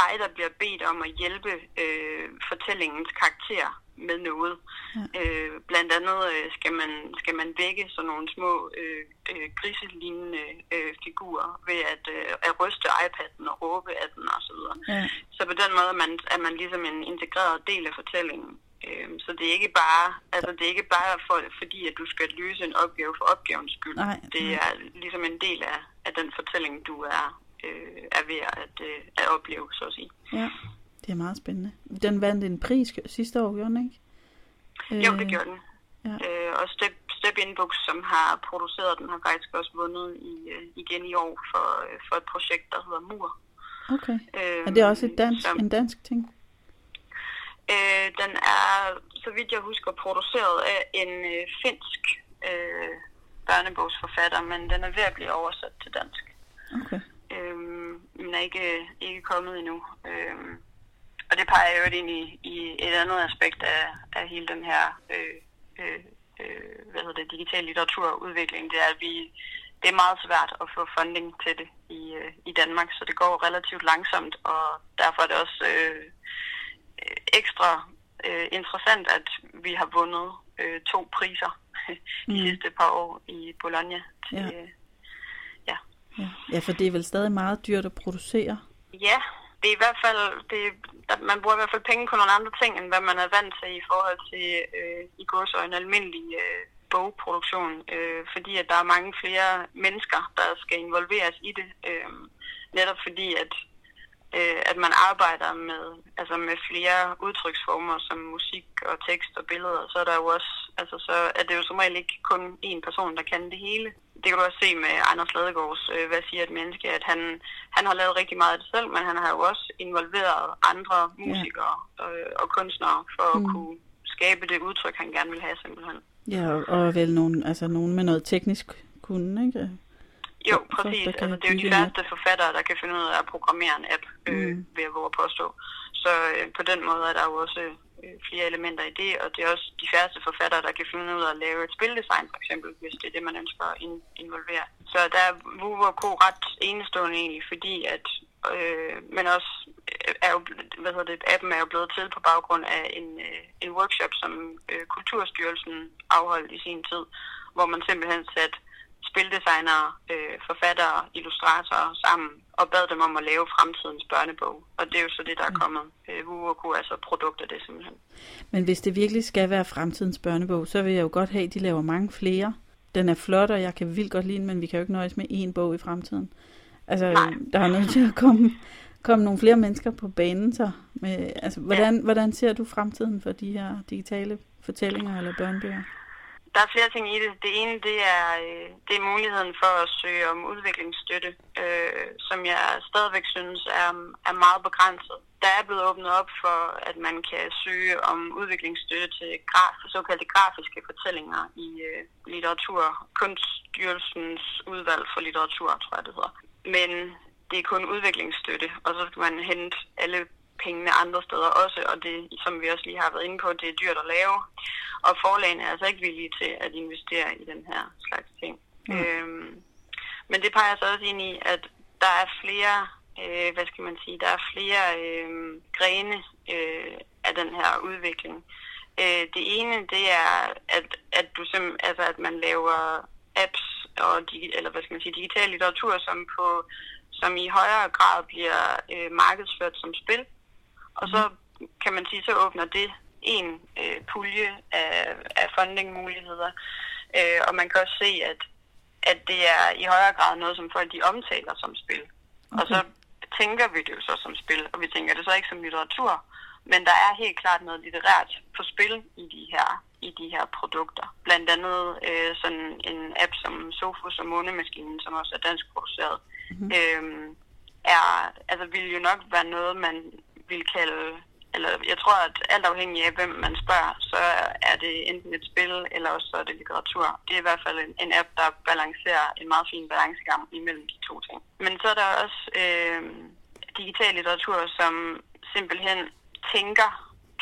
dig, der bliver bedt om at hjælpe øh, fortællingens karakter med noget. Ja. Øh, blandt andet øh, skal, man, skal man vække sådan nogle små øh, øh, griselignende øh, figurer ved at, øh, at ryste iPad'en og råbe af den osv. Ja. Så på den måde er man, er man ligesom en integreret del af fortællingen. Øh, så det er ikke bare, altså det er ikke bare for, fordi, at du skal løse en opgave for opgavens skyld. Nej, det er ligesom en del af, af den fortælling, du er, øh, er ved at, øh, at opleve, så at sige. Ja. Det er meget spændende. Den vandt en pris sidste år, gjorde den ikke? Øh, jo, det gjorde den. Ja. Øh, og Step, Step In Books, som har produceret den, har faktisk også vundet i, uh, igen i år for, uh, for et projekt, der hedder Mur. Okay. Øh, er det også et dansk, som, en dansk ting? Øh, den er, så vidt jeg husker, produceret af en øh, finsk øh, børnebogsforfatter, men den er ved at blive oversat til dansk. Okay. Øh, men er ikke, ikke kommet endnu. Øh, og det peger jo ind i, i et andet aspekt af, af hele den her øh, øh, øh, hvad hedder det, digital litteraturudvikling. Det er, at vi, det er meget svært at få funding til det i, øh, i Danmark, så det går relativt langsomt, og derfor er det også øh, ekstra øh, interessant, at vi har vundet øh, to priser de mm. sidste par år i Bologna. Til, ja. Øh, ja. ja. Ja, for det er vel stadig meget dyrt at producere? Ja, det er i hvert fald, det, man bruger i hvert fald penge på nogle andre ting, end hvad man er vant til i forhold til øh, i går en almindelig øh, bogproduktion, øh, fordi at der er mange flere mennesker, der skal involveres i det. Øh, netop fordi, at øh, at man arbejder med, altså med flere udtryksformer som musik og tekst og billeder, så er der jo også, altså så er det jo som regel ikke kun én person, der kan det hele. Det kan du også se med Anders Ladegaards øh, Hvad siger et menneske, at han, han har lavet rigtig meget af det selv, men han har jo også involveret andre musikere ja. øh, og kunstnere for mm. at kunne skabe det udtryk, han gerne vil have simpelthen. Ja, og vel nogen, altså nogen med noget teknisk kunde, ikke? Jo, præcis. Altså, det er jo de færreste forfattere, der kan finde ud af at programmere en app, øh, mm. ved at våge at påstå. Så øh, på den måde er der jo også øh, flere elementer i det, og det er også de færreste forfattere, der kan finde ud af at lave et spildesign, for eksempel, hvis det er det, man ønsker at in- involvere. Så der er WooWork ret enestående egentlig, fordi at øh, men også øh, er jo, hvad hedder det, appen er jo blevet til på baggrund af en, øh, en workshop, som øh, Kulturstyrelsen afholdt i sin tid, hvor man simpelthen satte spildesignere, øh, forfattere, illustratorer sammen og bad dem om at lave fremtidens børnebog. Og det er jo så det, der er mm. kommet. Øh, Vuoku er så produkt af det simpelthen. Men hvis det virkelig skal være fremtidens børnebog, så vil jeg jo godt have, at de laver mange flere. Den er flot, og jeg kan vildt godt lide den, men vi kan jo ikke nøjes med én bog i fremtiden. Altså, Nej. der er nødt til at komme, komme nogle flere mennesker på banen. Så med, altså, hvordan, ja. hvordan ser du fremtiden for de her digitale fortællinger eller børnebøger? Der er flere ting i det. Det ene, det er, øh, det er muligheden for at søge om udviklingsstøtte, øh, som jeg stadigvæk synes er, er meget begrænset. Der er blevet åbnet op for, at man kan søge om udviklingsstøtte til graf, såkaldte grafiske fortællinger i øh, litteratur. Kunststyrelsens udvalg for litteratur, tror jeg det hedder. Men det er kun udviklingsstøtte, og så skal man hente alle pengene andre steder også, og det, som vi også lige har været inde på, det er dyrt at lave. Og forlagene er altså ikke villige til at investere i den her slags ting. Mm. Øhm, men det peger så også ind i, at der er flere, øh, hvad skal man sige, der er flere øh, grene øh, af den her udvikling. Øh, det ene, det er, at, at du sim, altså, at man laver apps og eller hvad skal man sige, digital litteratur, som på som i højere grad bliver øh, markedsført som spil. Og så kan man sige, så åbner det en øh, pulje af, af fundingmuligheder. Øh, og man kan også se, at, at det er i højere grad noget, som folk de omtaler som spil. Okay. Og så tænker vi det jo så som spil, og vi tænker det så ikke som litteratur. Men der er helt klart noget litterært på spil i de her, i de her produkter. Blandt andet øh, sådan en app som Sofus og Månemaskinen, som også er dansk produceret, mm-hmm. øh, er, altså, vil jo nok være noget, man vil kalde, eller jeg tror, at alt afhængig af, hvem man spørger, så er det enten et spil, eller også så er det litteratur. Det er i hvert fald en, en app, der balancerer en meget fin balancegang imellem de to ting. Men så er der også øh, digital litteratur, som simpelthen tænker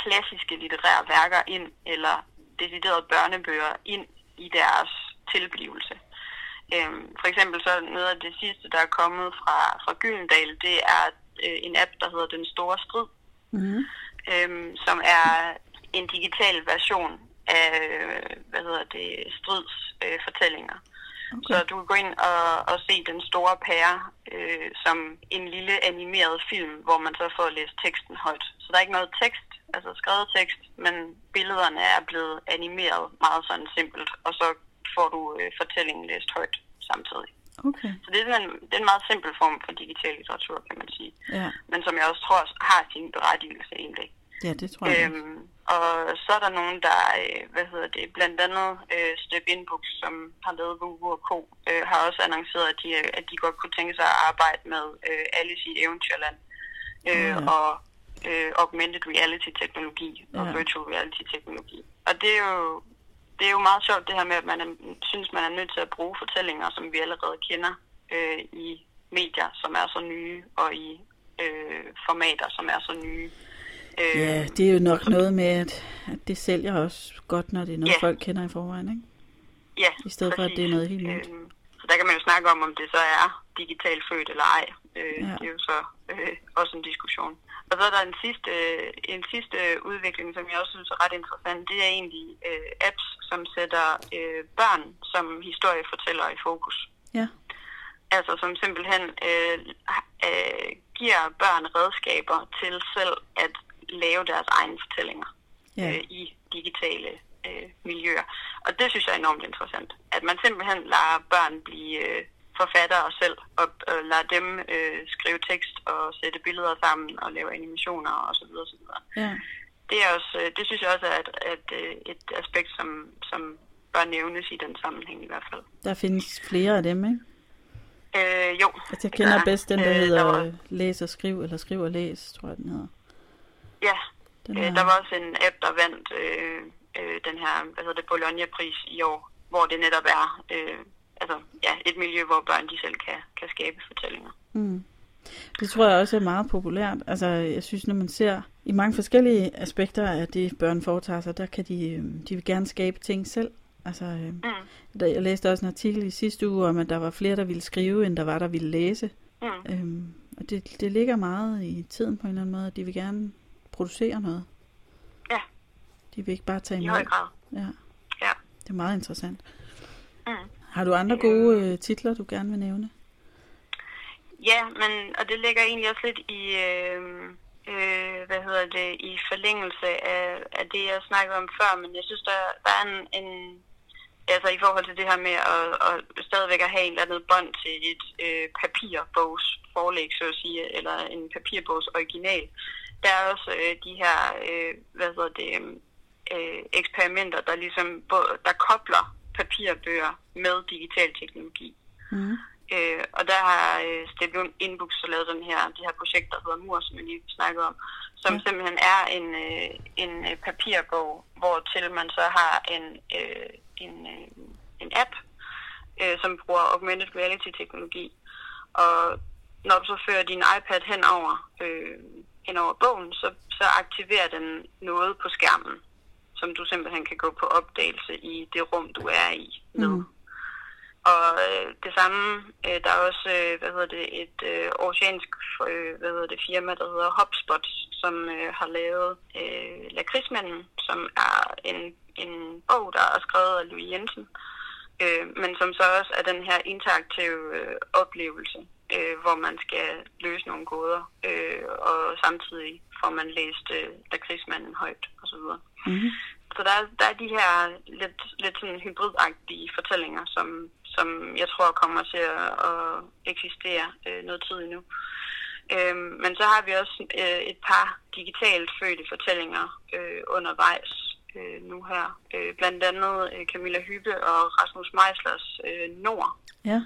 klassiske litterære værker ind, eller deciderede børnebøger ind i deres tilblivelse. Øhm, for eksempel så noget af det sidste, der er kommet fra, fra Gyldendal, det er øh, en app, der hedder Den Store Strid, Mm. øhm, som er en digital version af, hvad hedder det, strids øh, fortællinger. Okay. Så du kan gå ind og, og se den store pære øh, som en lille animeret film, hvor man så får læst teksten højt. Så der er ikke noget tekst, altså skrevet tekst, men billederne er blevet animeret meget sådan simpelt, og så får du øh, fortællingen læst højt samtidig. Okay, Så det er, sådan en, det er en meget simpel form for digital litteratur, kan man sige. ja. Men som jeg også tror har sin berettigelse egentlig. Ja, det tror jeg. Øhm, og så er der nogen, der, øh, hvad hedder det, blandt andet øh, Step Inbooks, som har lavet Vuvu og Co., øh, har også annonceret, at de, øh, at de godt kunne tænke sig at arbejde med øh, Alice i Eventyrland øh, Ja. og øh, augmented reality-teknologi og Ja. virtual reality-teknologi. Og det er jo det er jo meget sjovt det her med, at man er, synes, man er nødt til at bruge fortællinger, som vi allerede kender øh, i medier, som er så nye, og i øh, formater, som er så nye. Øh, Ja, det er jo nok noget med, at, at det sælger også godt, når det er noget, Ja. folk kender i forvejen, ikke? Ja, I stedet for, at det er noget helt nyt. Øhm, så der kan man jo snakke om, om det så er digitalt født eller ej. Øh, ja. Det er jo så øh, også en diskussion. Og så er der en sidste, en sidste udvikling, som jeg også synes er ret interessant. Det er egentlig øh, apps, som sætter øh, børn som historiefortællere i fokus. Ja, Altså som simpelthen øh, øh, giver børn redskaber til selv at lave deres egne fortællinger ja, øh, i digitale øh, miljøer. Og det synes jeg er enormt interessant. At man simpelthen lader børn blive øh, forfattere selv, og øh, lader dem øh, skrive tekst og sætte billeder sammen og lave animationer osv. osv. ja. Det, er også, øh, det synes jeg også er et, et, øh, et aspekt, som, som bør nævnes i den sammenhæng i hvert fald. Der findes flere af dem, ikke? Øh, jo. Altså, jeg kender der er. bedst den, der Øh, hedder var- øh, Læs og Skriv, eller Skriv og Læs, tror jeg, den hedder. Ja, Den Øh, er, der var også en app, der vandt øh, øh, den her, hvad hedder det, Bologna-pris i år, hvor det netop er øh, altså, ja, et miljø, hvor børn de selv kan, kan skabe fortællinger. mm. Det tror jeg også er meget populært. Altså, jeg synes, når man ser i mange forskellige aspekter af det, børn foretager sig, der kan de, øh, de vil gerne skabe ting selv. Altså, øh, Mm. der, jeg læste også en artikel i sidste uge om, at der var flere, der ville skrive, end der var, der ville læse. Mm. Øhm, og det, det ligger meget i tiden på en eller anden måde, at de vil gerne producere noget. Ja. De vil ikke bare tage I imod. høj grad. Ja. Ja. Det er meget interessant. Mm. Har du andre gode øh, titler, du gerne vil nævne? Ja, men, og det ligger egentlig også lidt i, øh, øh, hvad hedder det, i forlængelse af, af det, jeg snakkede om før, men jeg synes, der, der er en, en, altså i forhold til det her med at, at stadigvæk at have en eller anden bånd til et øh, papirbogs forlæg, så at sige, eller en papirbogs original. Der er også øh, de her, øh, hvad hedder det, øh, eksperimenter, der ligesom, der kobler papirbøger med digital teknologi. Mm. Øh, og der har øh, Step Inbooks så lavet den her, det her projekt, der hedder Mur, som jeg lige snakkede om, som ja. simpelthen er en, øh, en øh, papirbog, hvor til man så har en, øh, en, øh, en app, øh, som bruger augmented reality-teknologi. Og når du så fører din iPad henover, øh, henover bogen, så, så aktiverer den noget på skærmen, som du simpelthen kan gå på opdagelse i det rum, du er i med. Mm. Og øh, det samme, øh, der er også øh, hvad hedder det, et øh, oceansk øh, hvad hedder det, firma, der hedder HubSpot, som øh, har lavet øh, Lakridsmanden, som er en, en bog, der er skrevet af Louis Jensen, øh, men som så også er den her interaktive øh, oplevelse, øh, hvor man skal løse nogle gåder, øh, og samtidig får man læst øh, Lakridsmanden højt osv. Mm. Så der er, der er de her lidt, lidt sådan hybridagtige fortællinger, som, som jeg tror kommer til at, at eksistere øh, noget tid endnu. Øhm, men så har vi også øh, et par digitalt fødte fortællinger øh, undervejs øh, nu her. Øh, blandt andet øh, Camilla Hyppe og Rasmus Meislers øh, Nord, Ja. øh,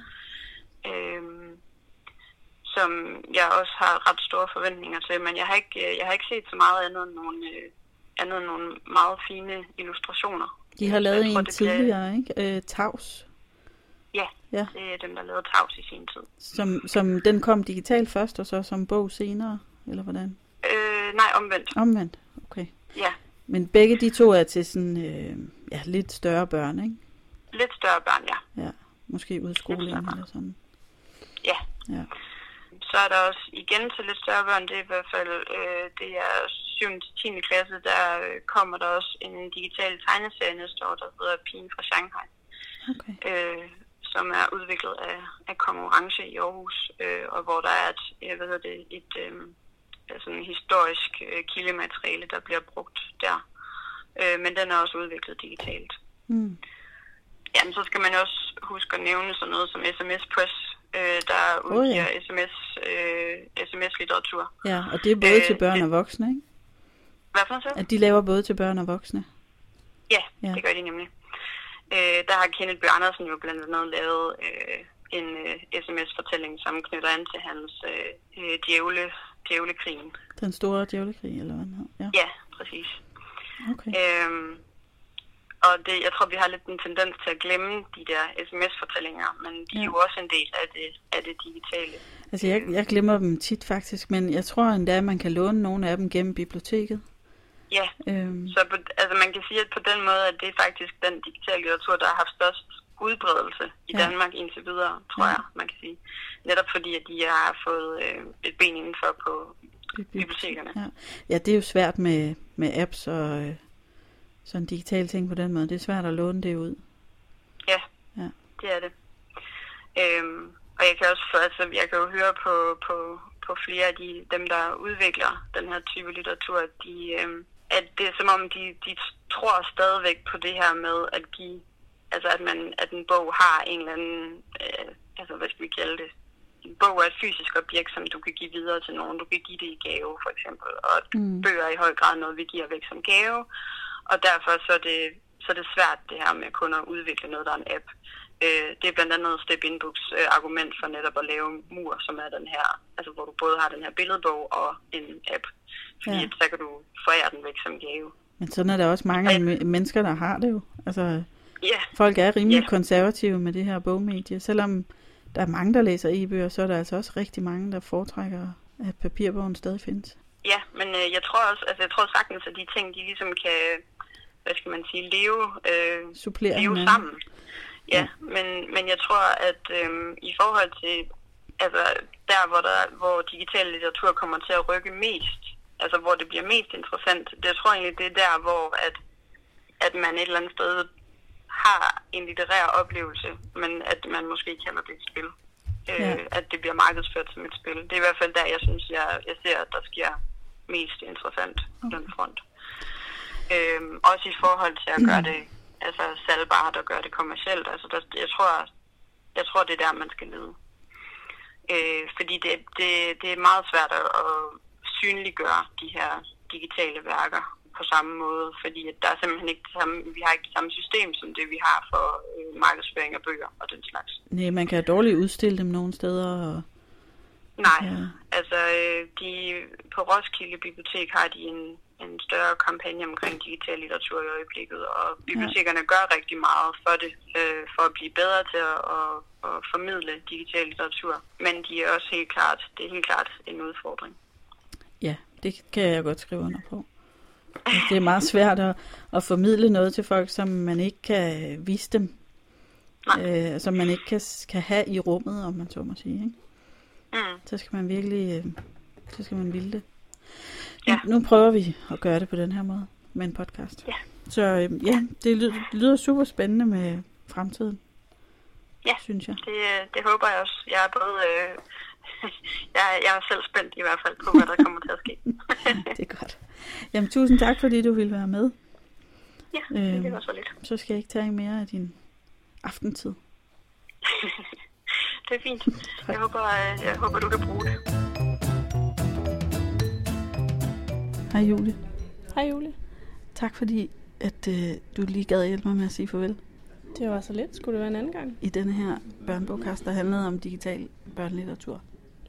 som jeg også har ret store forventninger til. Men jeg har ikke, øh, jeg har ikke set så meget andet end nogle, øh, andet end nogle meget fine illustrationer. De har lavet jeg tror, en bliver- tidligere, ikke? Øh, Tavs. Ja, Ja. det er dem, der lavede Tavs i sin tid. Som, som den kom digitalt først, og så som bog senere, eller hvordan? Øh, nej, omvendt. Omvendt, okay. Ja, Men begge de to er til sådan, øh, ja, lidt større børn, ikke? lidt større børn, ja. Ja. måske udskoling Helt klart. eller sådan. Ja. Ja. Så er der også igen til lidt større børn, det er i hvert fald, øh, det er 7. til 10. klasse, der øh, kommer der også en digital tegneserie næste år, der hedder Pigen fra Shanghai, Okay. øh, som er udviklet af, af konkurrence i Aarhus, øh, og hvor der er et, jeg ved det, et øh, altså en historisk øh, kildemateriale, der bliver brugt der. Øh, men den er også udviklet digitalt. Mm. Jamen, så skal man også huske at nævne sådan noget som SMS Press, øh, der udgiver ja. SMS, øh, SMS-litteratur. Ja, og det er både Øh, til børn det- og voksne, ikke? Hvad for noget? At de laver både til børn og voksne. Ja, Ja. det gør de nemlig. Øh, der har Kenneth Bøh Andersen jo blandt andet lavet øh, en øh, sms-fortælling, som knytter an til hans øh, øh, djævle, djævlekrigen. Den store djævlekrig, eller hvad den hed. Ja, Ja, præcis. okay. Øhm, og det, jeg tror, vi har lidt en tendens til at glemme de der sms-fortællinger, men de er Ja. jo også en del af det, af det digitale. Altså, jeg, jeg glemmer dem tit faktisk, men jeg tror endda, at man kan låne nogle af dem gennem biblioteket. Ja, Øhm, så på, altså man kan sige, at på den måde, at det er faktisk den digitale litteratur, der har haft størst udbredelse i Ja. Danmark indtil videre, tror Ja. jeg, man kan sige. Netop fordi, at de har fået øh, et ben indenfor på bibliotekerne. Ja. ja, det er jo svært med, med apps og øh, sådan digitale ting på den måde. Det er svært at låne det ud. Ja, Ja. det er det. Øhm, og jeg kan også, altså, jeg kan jo høre på, på, på flere af de, dem, der udvikler den her type litteratur, at, de, øhm, at det er som om, de, de tror stadigvæk på det her med at give, altså at, man, at en bog har en eller anden, øh, altså hvad skal vi kalde det, en bog er et fysisk objekt, som du kan give videre til nogen. Du kan give det i gave, for eksempel. Og Mm. bøger er i høj grad noget, vi giver væk som gave. Og derfor så er det, så er det svært, det her med kun at udvikle noget, der er en app. Øh, det er blandt andet Step Inbooks øh, argument for netop at lave mur, som er den her, altså hvor du både har den her billedbog og en app. Fordi Ja. så kan du forære den væk som gave. Men sådan er der også mange Ja. me- mennesker, der har det jo. Altså, Ja, folk er rimelig Ja. konservative med det her bogmedie. Selvom der er mange, der læser e-bøger, så er der altså også rigtig mange, der foretrækker, at papirbogen stadig findes. Ja, men øh, jeg tror også, altså jeg tror sagtens, at de ting, de ligesom kan, hvad skal man sige, leve, øh, Supplere leve hinanden. sammen. Ja, ja. Men, men jeg tror, at øh, i forhold til, altså der, hvor, der, hvor digital litteratur kommer til at rykke mest, altså hvor det bliver mest interessant, det jeg tror egentlig, det er der, hvor at, at man et eller andet sted har en litterær oplevelse, men at man måske kalder det et spil. Øh, Ja. At det bliver markedsført som et spil. Det er i hvert fald der, jeg synes, jeg, jeg ser, at der sker mest interessant på den front. Øhm, også i forhold til at gøre det altså salgbart og gøre det kommercielt. Altså, der, jeg, tror, jeg tror, det er der, man skal lede. Øh, fordi det, det, det er meget svært at, at synliggøre de her digitale værker på samme måde, fordi at der er simpelthen ikke det samme, vi har ikke det samme system som det, vi har for øh, markedsføring af bøger og den slags. Nej, man kan dårligt udstille dem nogle steder. Og, Nej, ja. altså øh, de, på Roskilde Bibliotek har de en, en større kampagne omkring digital litteratur i øjeblikket, og bibliotekerne ja. gør rigtig meget for det, øh, for at blive bedre til at, at, at formidle digital litteratur. Men de er også helt klart, det er helt klart en udfordring. ja, det kan jeg godt skrive under på. Det er meget svært at, at formidle noget til folk, som man ikke kan vise dem. Nej. Øh, som man ikke kan, kan have i rummet, om man så må sige. Ikke? Mm. Så skal man virkelig, øh, så skal man ville det. Ja. Nu, nu prøver vi at gøre det på den her måde med en podcast. Ja. Så øh, ja, det lyder, det lyder super spændende med fremtiden. Ja. Synes jeg. Det, øh, det håber jeg også. Jeg er både... Øh, jeg, er- jeg er selv spændt i hvert fald på, hvad der kommer til at ske. Det er godt. Jamen tusind tak, fordi du ville være med. ja, det var så lidt. Så skal jeg ikke tage mere af din aftentid. det er fint. Jeg håber, øh, jeg håber, du kan bruge det. Hej Julie. Hej Julie. Tak fordi, at øh, du lige gad hjælpe mig med at sige farvel. Det var så lidt. Skulle det være en anden gang? I denne her børnebogkast, der handlede om digital børnelitteratur.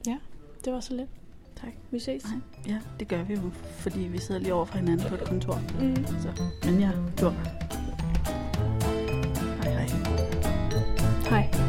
Ja, det var så lidt. Tak. Vi ses. Nej, ja, det gør vi jo, fordi vi sidder lige over for hinanden på et kontor. Mm. Så, men ja, du. Hej hej. Hej.